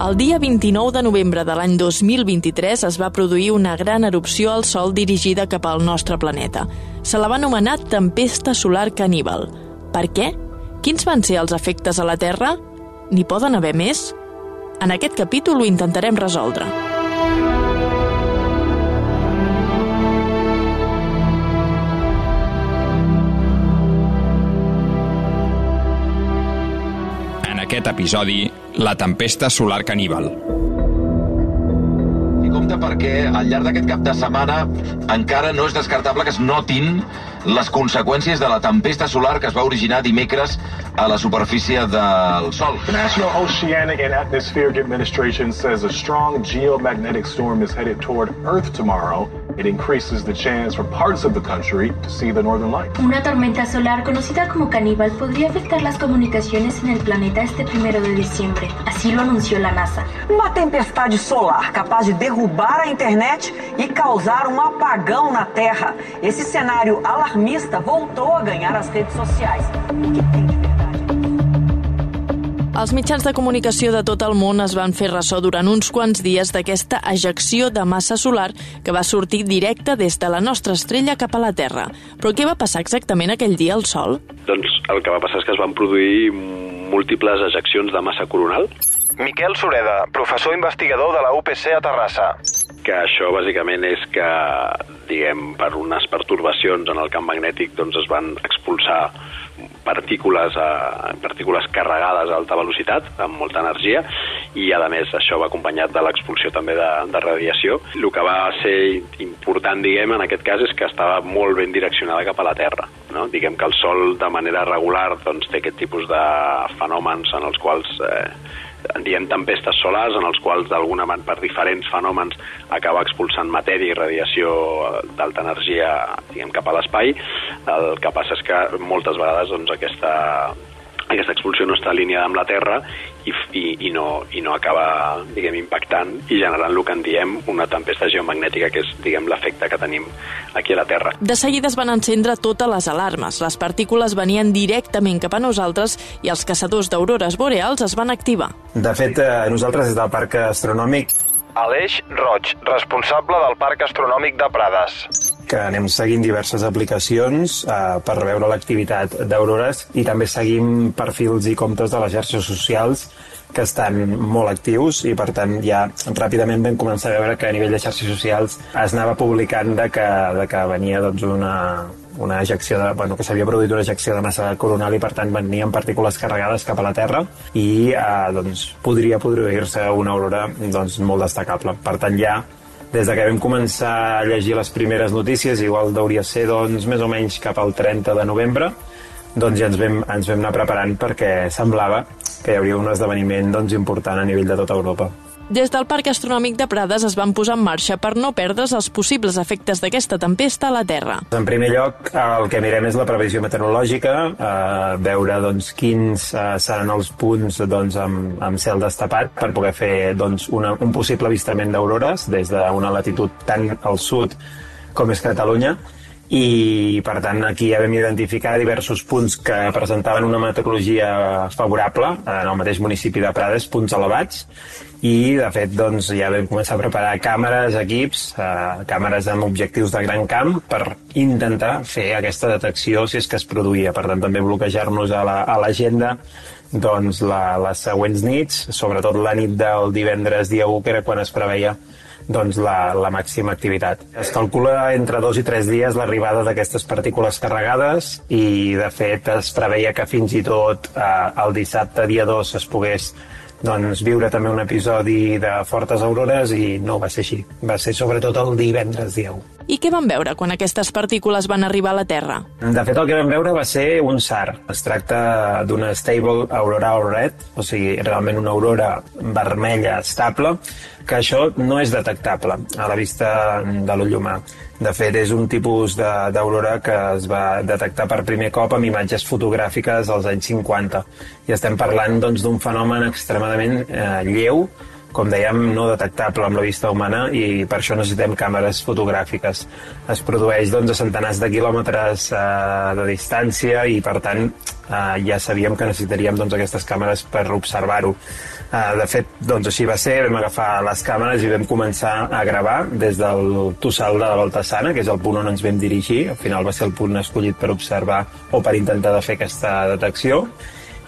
El dia 29 de novembre de l'any 2023 es va produir una gran erupció al Sol dirigida cap al nostre planeta. Se la va anomenar Tempesta Solar Caníbal. Per què? Quins van ser els efectes a la Terra? N'hi poden haver més? En aquest capítol ho intentarem resoldre. En aquest episodi, la tempesta solar caníbal. I compte perquè al llarg d'aquest cap de setmana encara no és descartable que es notin les conseqüències de la tempesta solar que es va originar dimecres a la superfície del Sol. The National Oceanic and Atmospheric Administration says a strong geomagnetic storm is headed toward Earth tomorrow. It increases the chance for parts of the country to see the northern lights. Una tormenta solar conocida como caníbal podría afectar las comunicaciones en el planeta este primero de diciembre. Así lo anunció la NASA. Uma tempestade solar capaz de derrubar a internet e causar um apagão na Terra. Esse cenário alarmista voltou a ganhar as redes sociais. O que tem de? Els mitjans de comunicació de tot el món es van fer ressò durant uns quants dies d'aquesta ejecció de massa solar que va sortir directe des de la nostra estrella cap a la Terra. Però què va passar exactament aquell dia al Sol? Doncs el que va passar és que es van produir múltiples ejeccions de massa coronal, Miquel Sureda, professor investigador de la UPC a Terrassa. Que això bàsicament és que, diguem, per unes pertorbacions en el camp magnètic doncs es van expulsar partícules, eh, partícules carregades a alta velocitat, amb molta energia, i a més això va acompanyat de l'expulsió també de, de radiació. El que va ser important, diguem, en aquest cas és que estava molt ben direccionada cap a la Terra. No? Diguem que el Sol de manera regular doncs, té aquest tipus de fenòmens en els quals eh, en diem tempestes solars, en els quals d'alguna manera per diferents fenòmens acaba expulsant matèria i radiació eh, d'alta energia diguem, cap a l'espai. El que passa és que moltes vegades doncs, aquesta, aquesta expulsió no està alineada amb la Terra i, i, i, no, i no acaba diguem, impactant i generant el que en diem una tempesta geomagnètica, que és diguem l'efecte que tenim aquí a la Terra. De seguida es van encendre totes les alarmes. Les partícules venien directament cap a nosaltres i els caçadors d'aurores boreals es van activar. De fet, eh, nosaltres des del Parc Astronòmic Aleix Roig, responsable del Parc Astronòmic de Prades. Que anem seguint diverses aplicacions eh, per veure l'activitat d'aurores i també seguim perfils i comptes de les xarxes socials que estan molt actius i per tant ja ràpidament vam començar a veure que a nivell de xarxes socials es anava publicant de que, de que venia doncs, una, una ejecció de, bueno, que s'havia produït una ejecció de massa coronal i per tant venien partícules carregades cap a la Terra i eh, doncs, podria produir-se una aurora doncs, molt destacable. Per tant ja des de que vam començar a llegir les primeres notícies, igual hauria ser doncs, més o menys cap al 30 de novembre, doncs ja ens vam, ens vam anar preparant perquè semblava que hi hauria un esdeveniment doncs, important a nivell de tota Europa. Des del Parc Astronòmic de Prades es van posar en marxa per no perdre's els possibles efectes d'aquesta tempesta a la Terra. En primer lloc, el que mirem és la previsió meteorològica, eh, veure doncs, quins eh, seran els punts doncs, amb, amb cel destapat per poder fer doncs, una, un possible avistament d'aurores des d'una latitud tan al sud com és Catalunya i per tant aquí ja vam identificar diversos punts que presentaven una meteorologia favorable en el mateix municipi de Prades, punts elevats i de fet doncs, ja vam començar a preparar càmeres, equips, eh, càmeres amb objectius de gran camp per intentar fer aquesta detecció si és que es produïa. Per tant, també bloquejar-nos a la- l'agenda doncs, la, les següents nits, sobretot la nit del divendres dia 1, que era quan es preveia doncs, la, la màxima activitat. Es calcula entre dos i tres dies l'arribada d'aquestes partícules carregades i, de fet, es preveia que fins i tot eh, el dissabte, dia 2, es pogués doncs, viure també un episodi de fortes aurores i no va ser així. Va ser sobretot el divendres dia 1. I què van veure quan aquestes partícules van arribar a la Terra? De fet, el que vam veure va ser un SAR. Es tracta d'una Stable Auroral Red, o sigui, realment una aurora vermella estable, que això no és detectable a la vista de l'ull humà. De fet, és un tipus d'aurora que es va detectar per primer cop amb imatges fotogràfiques als anys 50. I estem parlant doncs, d'un fenomen extremadament eh, lleu, com dèiem, no detectable amb la vista humana i per això necessitem càmeres fotogràfiques. Es produeix doncs, a centenars de quilòmetres eh, de distància i, per tant, eh, ja sabíem que necessitaríem doncs, aquestes càmeres per observar-ho. Uh, de fet, doncs així va ser, vam agafar les càmeres i vam començar a gravar des del Tossal de la Volta Sana, que és el punt on ens vam dirigir. Al final va ser el punt escollit per observar o per intentar de fer aquesta detecció.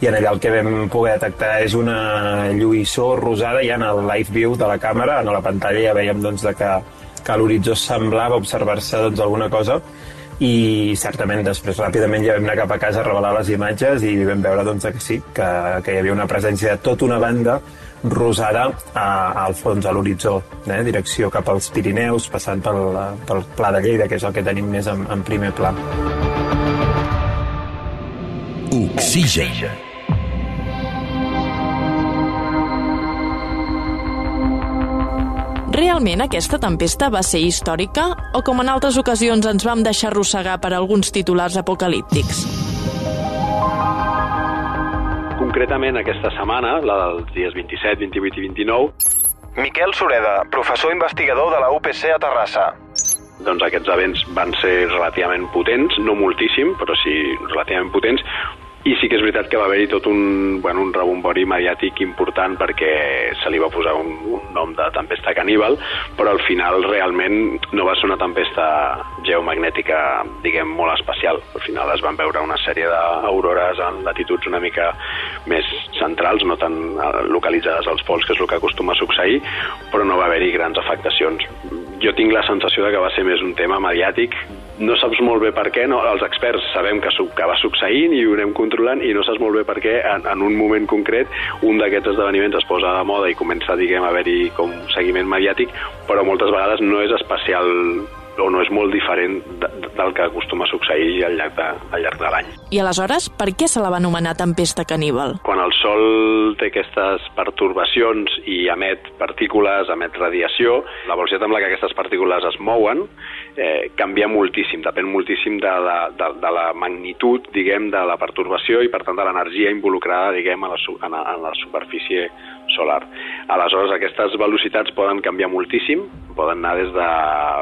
I en allà el que vam poder detectar és una lluïssor rosada ja en el live view de la càmera, en la pantalla ja veiem doncs, de que, que a l'horitzó semblava observar-se doncs, alguna cosa i certament després ràpidament ja vam anar cap a casa a revelar les imatges i vam veure doncs, que sí, que, que hi havia una presència de tota una banda rosada a, al fons, a l'horitzó, eh? direcció cap als Pirineus, passant pel, pel Pla de Lleida, que és el que tenim més en, en primer pla. Oxigen. Realment aquesta tempesta va ser històrica o com en altres ocasions ens vam deixar arrossegar per alguns titulars apocalíptics? Concretament aquesta setmana, la dels dies 27, 28 i 29, Miquel Sureda, professor investigador de la UPC a Terrassa. Doncs aquests events van ser relativament potents, no moltíssim, però sí relativament potents, i sí que és veritat que va haver-hi tot un, bueno, un rebombori mediàtic important perquè se li va posar un, un nom de tempesta caníbal, però al final realment no va ser una tempesta geomagnètica, diguem, molt especial. Al final es van veure una sèrie d'aurores en latituds una mica més centrals, no tan eh, localitzades als pols, que és el que acostuma a succeir, però no va haver-hi grans afectacions. Jo tinc la sensació de que va ser més un tema mediàtic no saps molt bé per què, no? els experts sabem que, que va succeint i ho anem controlant i no saps molt bé per què en, en un moment concret un d'aquests esdeveniments es posa de moda i comença diguem, a haver-hi com seguiment mediàtic, però moltes vegades no és especial o no és molt diferent de, del que acostuma a succeir al llarg de, al llarg de l'any. I aleshores, per què se la va anomenar tempesta caníbal? Quan el Sol té aquestes pertorbacions i emet partícules, emet radiació, la velocitat amb la que aquestes partícules es mouen eh, canvia moltíssim, depèn moltíssim de la, de, de la magnitud, diguem, de la pertorbació i, per tant, de l'energia involucrada, diguem, a la, en, la, en la superfície solar. Aleshores, aquestes velocitats poden canviar moltíssim, poden anar des de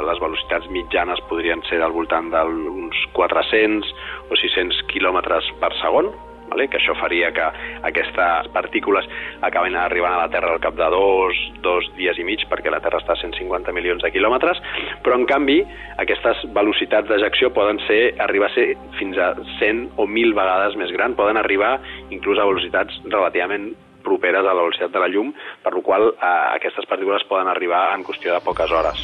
les velocitats mitjanes, podrien ser del voltant d'uns 400 o 600 quilòmetres per segon, vale? que això faria que aquestes partícules acaben arribant a la Terra al cap de dos, dos dies i mig, perquè la Terra està a 150 milions de quilòmetres, però en canvi aquestes velocitats d'ejecció poden ser arribar a ser fins a 100 o 1.000 vegades més gran, poden arribar inclús a velocitats relativament properes a la velocitat de la llum, per la qual eh, aquestes partícules poden arribar en qüestió de poques hores.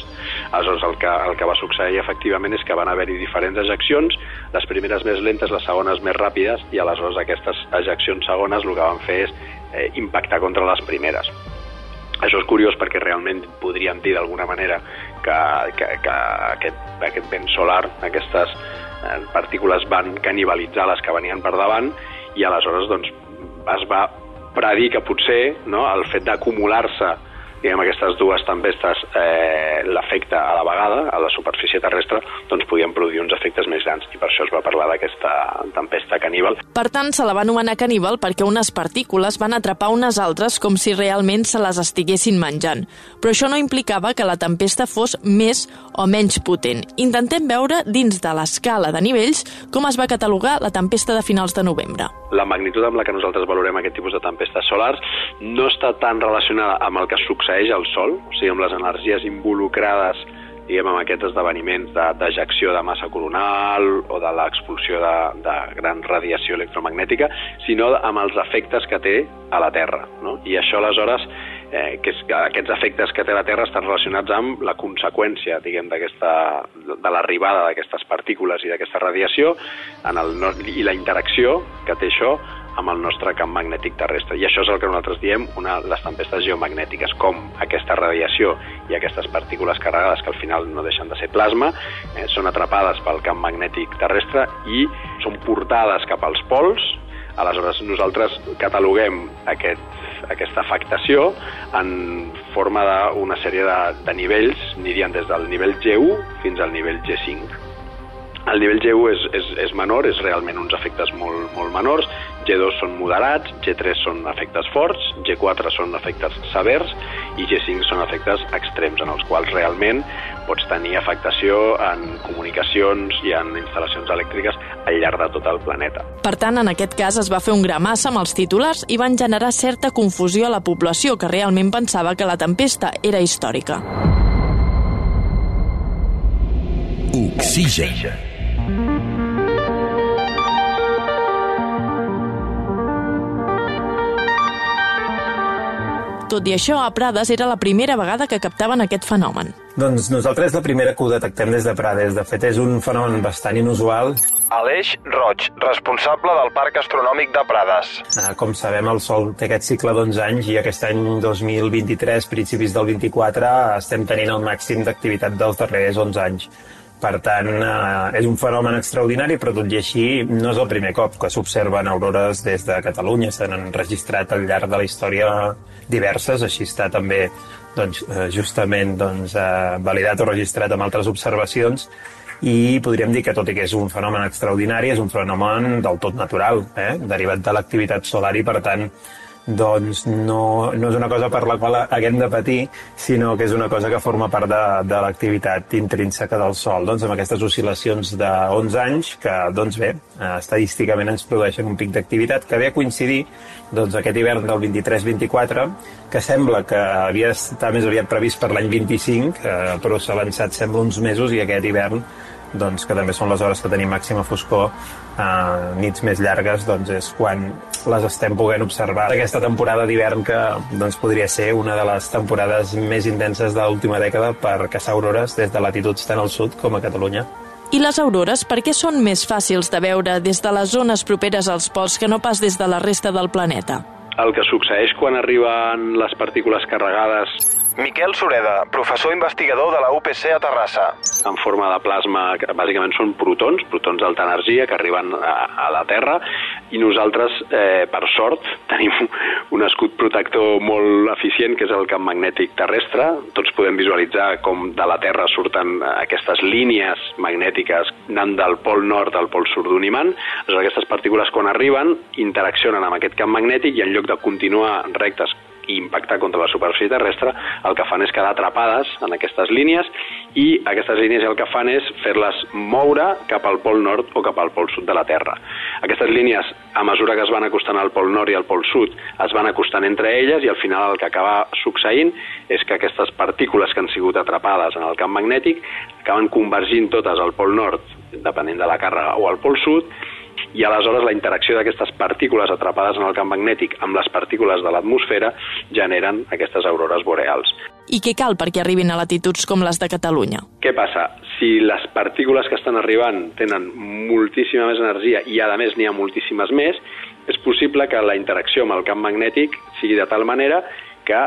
Aleshores, el que, el que va succeir efectivament és que van haver-hi diferents ejeccions, les primeres més lentes, les segones més ràpides, i aleshores aquestes ejeccions segones el que van fer és eh, impactar contra les primeres. Això és curiós perquè realment podríem dir d'alguna manera que, que, que aquest, aquest vent solar, aquestes eh, partícules van canibalitzar les que venien per davant i aleshores doncs, es va predir que potser no, el fet d'acumular-se diguem, aquestes dues tempestes, eh, l'efecte a la vegada, a la superfície terrestre, doncs podien produir uns efectes més grans i per això es va parlar d'aquesta tempesta caníbal. Per tant, se la va anomenar caníbal perquè unes partícules van atrapar unes altres com si realment se les estiguessin menjant. Però això no implicava que la tempesta fos més o menys potent. Intentem veure dins de l'escala de nivells com es va catalogar la tempesta de finals de novembre la magnitud amb la que nosaltres valorem aquest tipus de tempestes solars no està tan relacionada amb el que succeeix al Sol, o sigui, amb les energies involucrades diguem, amb aquests esdeveniments d'ejecció de, de massa coronal o de l'expulsió de, de gran radiació electromagnètica, sinó amb els efectes que té a la Terra. No? I això, aleshores, eh, que, és, que aquests efectes que té la Terra estan relacionats amb la conseqüència, diguem, de l'arribada d'aquestes partícules i d'aquesta radiació en el, i la interacció que té això amb el nostre camp magnètic terrestre. I això és el que nosaltres diem una, les tempestes geomagnètiques, com aquesta radiació i aquestes partícules carregades, que al final no deixen de ser plasma, eh, són atrapades pel camp magnètic terrestre i són portades cap als pols, Aleshores, nosaltres cataloguem aquest, aquesta afectació en forma d'una sèrie de, de nivells, anirien des del nivell G1 fins al nivell G5. El nivell G1 és, és, és menor, és realment uns efectes molt, molt menors, G2 són moderats, G3 són efectes forts, G4 són efectes severs i G5 són efectes extrems, en els quals realment pots tenir afectació en comunicacions i en instal·lacions elèctriques al llarg de tot el planeta. Per tant, en aquest cas es va fer un gramassa amb els titulars i van generar certa confusió a la població que realment pensava que la tempesta era històrica. Oxigen. Tot i això, a Prades era la primera vegada que captaven aquest fenomen. Doncs nosaltres la primera que ho detectem des de Prades. De fet, és un fenomen bastant inusual. Aleix Roig, responsable del Parc Astronòmic de Prades. Ah, com sabem, el Sol té aquest cicle d'11 anys i aquest any 2023, principis del 24, estem tenint el màxim d'activitat dels darrers 11 anys. Per tant, eh, és un fenomen extraordinari, però tot i així no és el primer cop que s'observen aurores des de Catalunya. S'han enregistrat al llarg de la història diverses, així està també doncs, eh, justament doncs, eh, validat o registrat amb altres observacions i podríem dir que tot i que és un fenomen extraordinari, és un fenomen del tot natural, eh? derivat de l'activitat solar i, per tant, doncs no, no és una cosa per la qual haguem de patir, sinó que és una cosa que forma part de, de l'activitat intrínseca del Sol. Doncs amb aquestes oscil·lacions de 11 anys, que doncs bé, eh, estadísticament ens produeixen un pic d'activitat que ve a coincidir doncs, aquest hivern del 23-24, que sembla que havia d'estar més aviat previst per l'any 25, eh, però s'ha avançat sembla uns mesos i aquest hivern doncs, que també són les hores que tenim màxima foscor, eh, nits més llargues, doncs és quan les estem poguent observar. Aquesta temporada d'hivern que doncs, podria ser una de les temporades més intenses de l'última dècada per caçar aurores des de latituds tant al sud com a Catalunya. I les aurores per què són més fàcils de veure des de les zones properes als pols que no pas des de la resta del planeta? El que succeeix quan arriben les partícules carregades Miquel Sureda, professor investigador de la UPC a Terrassa. En forma de plasma, que bàsicament són protons, protons d'alta energia que arriben a, a la Terra i nosaltres, eh, per sort, tenim un escut protector molt eficient que és el camp magnètic terrestre. Tots podem visualitzar com de la Terra surten aquestes línies magnètiques anant del pol nord al pol sud d'un imant. Aleshores, aquestes partícules quan arriben interaccionen amb aquest camp magnètic i en lloc de continuar rectes i impactar contra la superfície terrestre, el que fan és quedar atrapades en aquestes línies i aquestes línies el que fan és fer-les moure cap al pol nord o cap al pol sud de la Terra. Aquestes línies, a mesura que es van acostant al pol nord i al pol sud, es van acostant entre elles i al final el que acaba succeint és que aquestes partícules que han sigut atrapades en el camp magnètic acaben convergint totes al pol nord, depenent de la càrrega, o al pol sud, i aleshores la interacció d'aquestes partícules atrapades en el camp magnètic amb les partícules de l'atmosfera generen aquestes aurores boreals. I què cal perquè arribin a latituds com les de Catalunya? Què passa? Si les partícules que estan arribant tenen moltíssima més energia i a més n'hi ha moltíssimes més, és possible que la interacció amb el camp magnètic sigui de tal manera que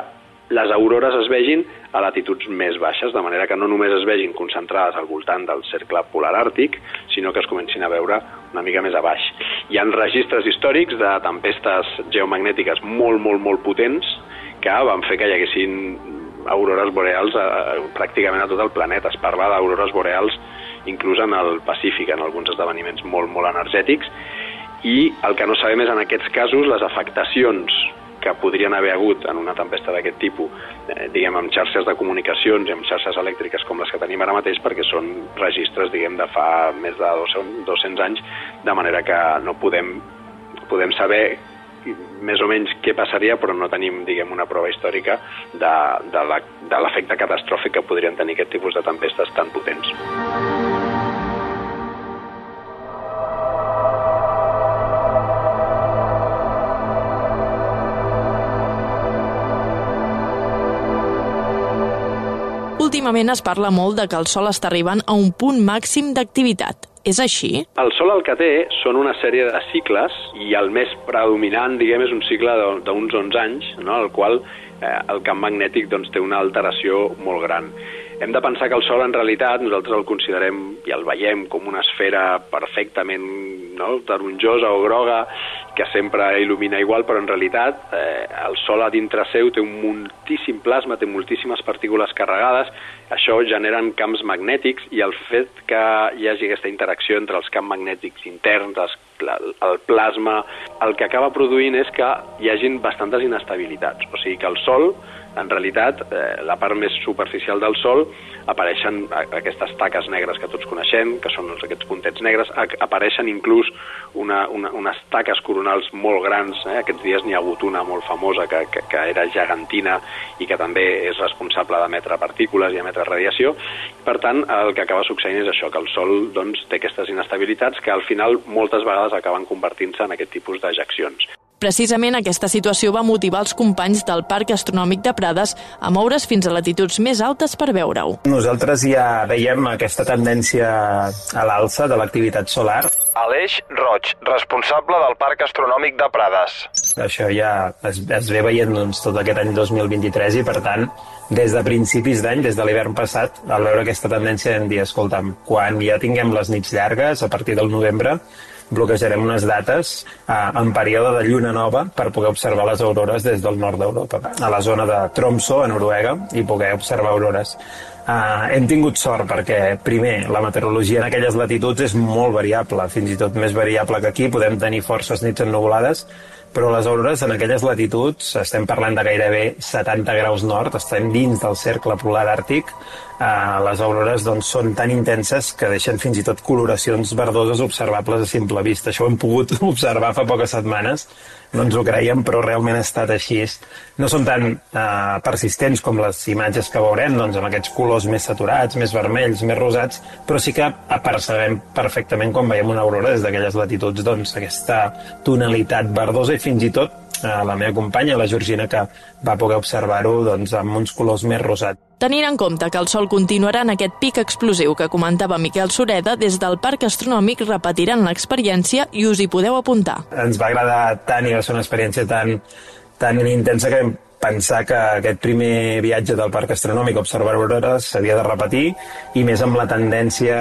les aurores es vegin a latituds més baixes, de manera que no només es vegin concentrades al voltant del cercle polar àrtic, sinó que es comencin a veure una mica més a baix. Hi han registres històrics de tempestes geomagnètiques molt, molt, molt potents que van fer que hi haguessin aurores boreals a, a, pràcticament a tot el planeta. Es parla d'aurores boreals inclús en el Pacífic, en alguns esdeveniments molt, molt energètics, i el que no sabem és en aquests casos les afectacions que podrien haver hagut en una tempesta d'aquest tipus, eh, diguem, amb xarxes de comunicacions i amb xarxes elèctriques com les que tenim ara mateix, perquè són registres, diguem, de fa més de 200 anys, de manera que no podem, podem saber més o menys què passaria, però no tenim, diguem, una prova històrica de, de l'efecte catastròfic que podrien tenir aquest tipus de tempestes tan potents. Últimament es parla molt de que el Sol està arribant a un punt màxim d'activitat. És així? El Sol el que té són una sèrie de cicles i el més predominant, diguem, és un cicle d'uns 11 anys, no? el qual eh, el camp magnètic doncs, té una alteració molt gran. Hem de pensar que el Sol, en realitat, nosaltres el considerem i el veiem com una esfera perfectament no, taronjosa o groga que sempre il·lumina igual, però en realitat eh, el Sol a dintre seu té un moltíssim plasma, té moltíssimes partícules carregades, això generen camps magnètics i el fet que hi hagi aquesta interacció entre els camps magnètics interns, els, el plasma, el que acaba produint és que hi hagin bastantes inestabilitats. O sigui que el Sol en realitat, eh, la part més superficial del Sol apareixen aquestes taques negres que tots coneixem, que són aquests puntets negres, apareixen inclús una, una, unes taques coronals molt grans, eh? aquests dies n'hi ha hagut una molt famosa que, que, que era gegantina i que també és responsable d'emetre partícules i emetre radiació. Per tant, el que acaba succeint és això, que el Sol doncs, té aquestes inestabilitats que al final moltes vegades acaben convertint-se en aquest tipus d'ejeccions. Precisament aquesta situació va motivar els companys del Parc Astronòmic de Prades a moure's fins a latituds més altes per veure-ho. Nosaltres ja veiem aquesta tendència a l'alça de l'activitat solar. Aleix Roig, responsable del Parc Astronòmic de Prades. Això ja es, es ve veient doncs, tot aquest any 2023 i, per tant, des de principis d'any, des de l'hivern passat, al veure aquesta tendència vam dir, escolta'm, quan ja tinguem les nits llargues, a partir del novembre, bloquejarem unes dates eh, en període de lluna nova per poder observar les aurores des del nord d'Europa, a la zona de Tromso, a Noruega, i poder observar aurores. Uh, hem tingut sort perquè, primer, la meteorologia en aquelles latituds és molt variable, fins i tot més variable que aquí, podem tenir forces nits ennuvolades, però les aurores en aquelles latituds, estem parlant de gairebé 70 graus nord, estem dins del cercle polar àrtic, eh, les aurores doncs, són tan intenses que deixen fins i tot coloracions verdoses observables a simple vista. Això ho hem pogut observar fa poques setmanes, no ens ho creiem, però realment ha estat així. No són tan eh, persistents com les imatges que veurem, doncs, amb aquests colors més saturats, més vermells, més rosats, però sí que apercebem perfectament quan veiem una aurora des d'aquelles latituds, doncs, aquesta tonalitat verdosa i fins i tot eh, la meva companya, la Georgina, que va poder observar-ho doncs, amb uns colors més rosats. Tenint en compte que el Sol continuarà en aquest pic explosiu que comentava Miquel Sureda, des del Parc Astronòmic repetiran l'experiència i us hi podeu apuntar. Ens va agradar tant i va ser una experiència tan, tan intensa que pensar que aquest primer viatge del Parc Astronòmic a observar aurores s'havia de repetir i més amb la tendència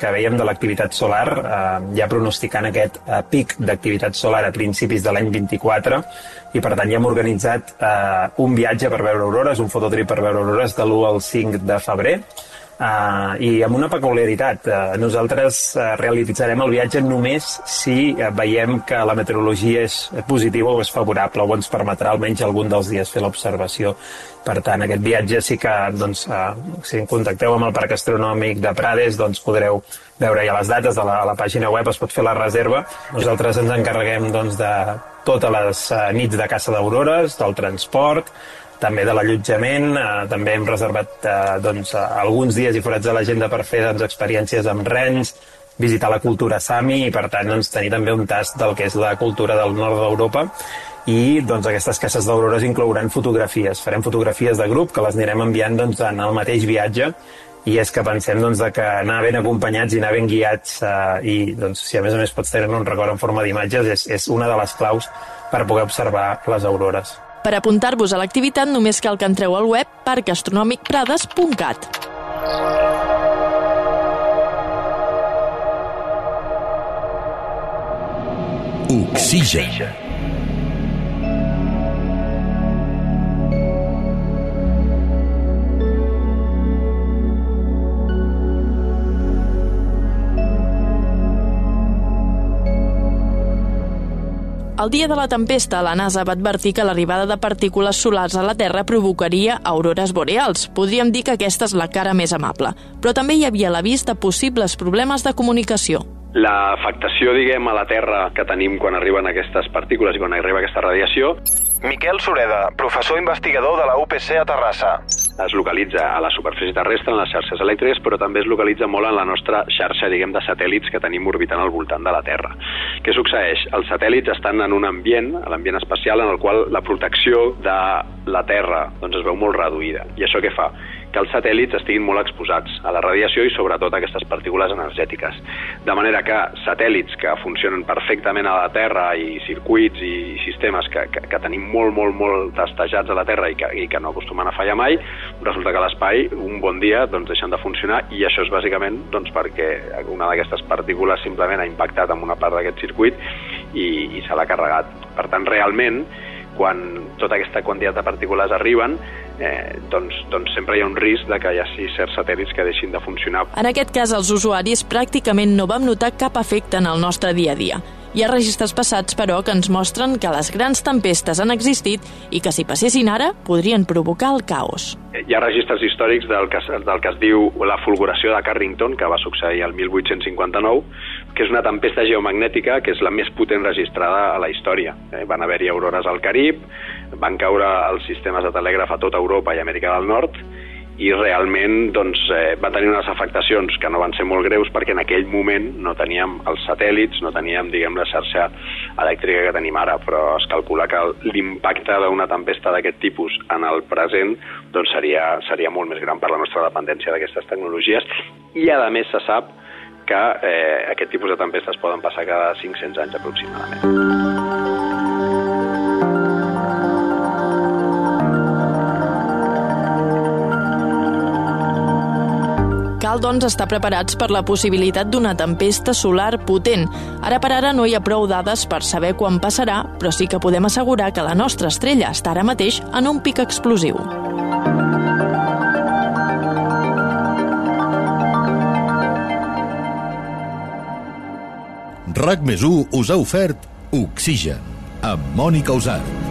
que veiem de l'activitat solar, eh, ja pronosticant aquest eh, pic d'activitat solar a principis de l'any 24 i per tant ja hem organitzat eh, un viatge per veure aurores, un fototrip per veure aurores de l'1 al 5 de febrer Uh, I amb una peculiaritat, uh, nosaltres uh, realitzarem el viatge només si uh, veiem que la meteorologia és positiva o és favorable o ens permetrà almenys algun dels dies fer l'observació. Per tant, aquest viatge sí que, doncs, uh, si contacteu amb el Parc Astronòmic de Prades, doncs podreu veure ja les dates de la, a la pàgina web, es pot fer la reserva. Nosaltres ens encarreguem doncs, de totes les uh, nits de caça d'aurores, del transport, també de l'allotjament, eh, també hem reservat eh, doncs, alguns dies i forats de l'agenda per fer doncs, experiències amb rens, visitar la cultura Sami i per tant doncs, tenir també un tast del que és la cultura del nord d'Europa i doncs, aquestes cases d'aurores inclouran fotografies. Farem fotografies de grup que les anirem enviant doncs, en el mateix viatge i és que pensem doncs, que anar ben acompanyats i anar ben guiats eh, i doncs, si a més a més pots tenir un record en forma d'imatges és, és una de les claus per poder observar les aurores. Per apuntar-vos a l'activitat només cal que entreu al web parcastronomicprades.cat. Oxigen. El dia de la tempesta, la NASA va advertir que l'arribada de partícules solars a la Terra provocaria aurores boreals. Podríem dir que aquesta és la cara més amable. Però també hi havia l'avís de possibles problemes de comunicació. L'afectació, diguem, a la Terra que tenim quan arriben aquestes partícules i quan arriba aquesta radiació... Miquel Sureda, professor investigador de la UPC a Terrassa es localitza a la superfície terrestre, en les xarxes elèctriques, però també es localitza molt en la nostra xarxa, diguem, de satèl·lits que tenim orbitant al voltant de la Terra. Què succeeix? Els satèl·lits estan en un ambient, l'ambient espacial, en el qual la protecció de la Terra doncs, es veu molt reduïda. I això què fa? Que els satèl·lits estiguin molt exposats a la radiació i sobretot a aquestes partícules energètiques. De manera que satèl·lits que funcionen perfectament a la Terra i circuits i sistemes que, que, que tenim molt, molt, molt testejats a la Terra i que, i que no acostumen a fallar mai, resulta que l'espai un bon dia doncs, deixen de funcionar i això és bàsicament doncs, perquè una d'aquestes partícules simplement ha impactat en una part d'aquest circuit i, i se l'ha carregat. Per tant, realment, quan tota aquesta quantitat de partícules arriben, eh, doncs, doncs sempre hi ha un risc de que hi hagi certs satèl·lits que deixin de funcionar. En aquest cas, els usuaris pràcticament no vam notar cap efecte en el nostre dia a dia. Hi ha registres passats, però, que ens mostren que les grans tempestes han existit i que si passessin ara podrien provocar el caos. Hi ha registres històrics del que, del que es diu la fulguració de Carrington, que va succeir el 1859, que és una tempesta geomagnètica que és la més potent registrada a la història. Eh, van haver-hi aurores al Carib, van caure els sistemes de telègraf a tota Europa i Amèrica del Nord, i realment doncs, eh, va tenir unes afectacions que no van ser molt greus perquè en aquell moment no teníem els satèl·lits, no teníem diguem, la xarxa elèctrica que tenim ara, però es calcula que l'impacte d'una tempesta d'aquest tipus en el present doncs, seria, seria molt més gran per la nostra dependència d'aquestes tecnologies i a més se sap que eh, aquest tipus de tempestes poden passar cada 500 anys aproximadament. Cal, doncs, estar preparats per la possibilitat d'una tempesta solar potent. Ara per ara no hi ha prou dades per saber quan passarà, però sí que podem assegurar que la nostra estrella està ara mateix en un pic explosiu. RAC més us ha ofert Oxigen, amb Mònica Usart.